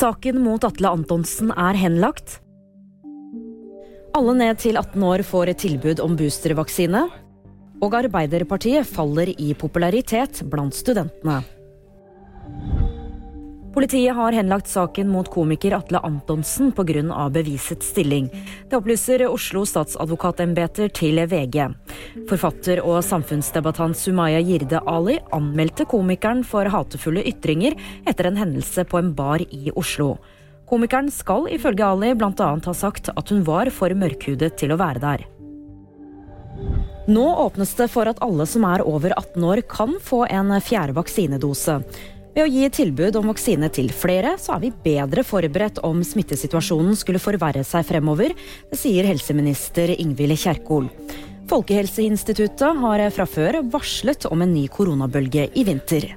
Saken mot Atle Antonsen er henlagt. Alle ned til 18 år får et tilbud om boostervaksine. Og Arbeiderpartiet faller i popularitet blant studentene. Politiet har henlagt saken mot komiker Atle Antonsen pga. bevisets stilling. Det opplyser Oslo statsadvokatembeter til VG. Forfatter og samfunnsdebattant Sumaya Jirde Ali anmeldte komikeren for hatefulle ytringer etter en hendelse på en bar i Oslo. Komikeren skal ifølge Ali bl.a. ha sagt at hun var for mørkhudet til å være der. Nå åpnes det for at alle som er over 18 år kan få en fjerde vaksinedose. Ved å gi tilbud om vaksine til flere, så er vi bedre forberedt om smittesituasjonen skulle forverre seg fremover. Det sier helseminister Ingvild Kjerkol. Folkehelseinstituttet har fra før varslet om en ny koronabølge i vinter.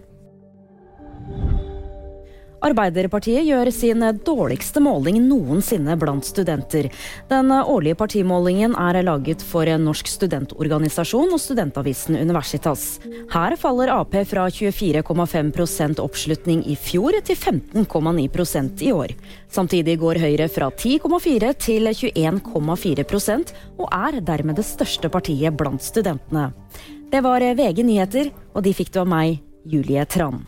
Arbeiderpartiet gjør sin dårligste måling noensinne blant studenter. Den årlige partimålingen er laget for Norsk studentorganisasjon og studentavisen Universitas. Her faller Ap fra 24,5% oppslutning i fjor til 15,9% i år. Samtidig går Høyre fra 10,4 til 21,4% og er dermed det største partiet blant studentene. Det var VG nyheter, og de fikk du av meg, Julie Tran.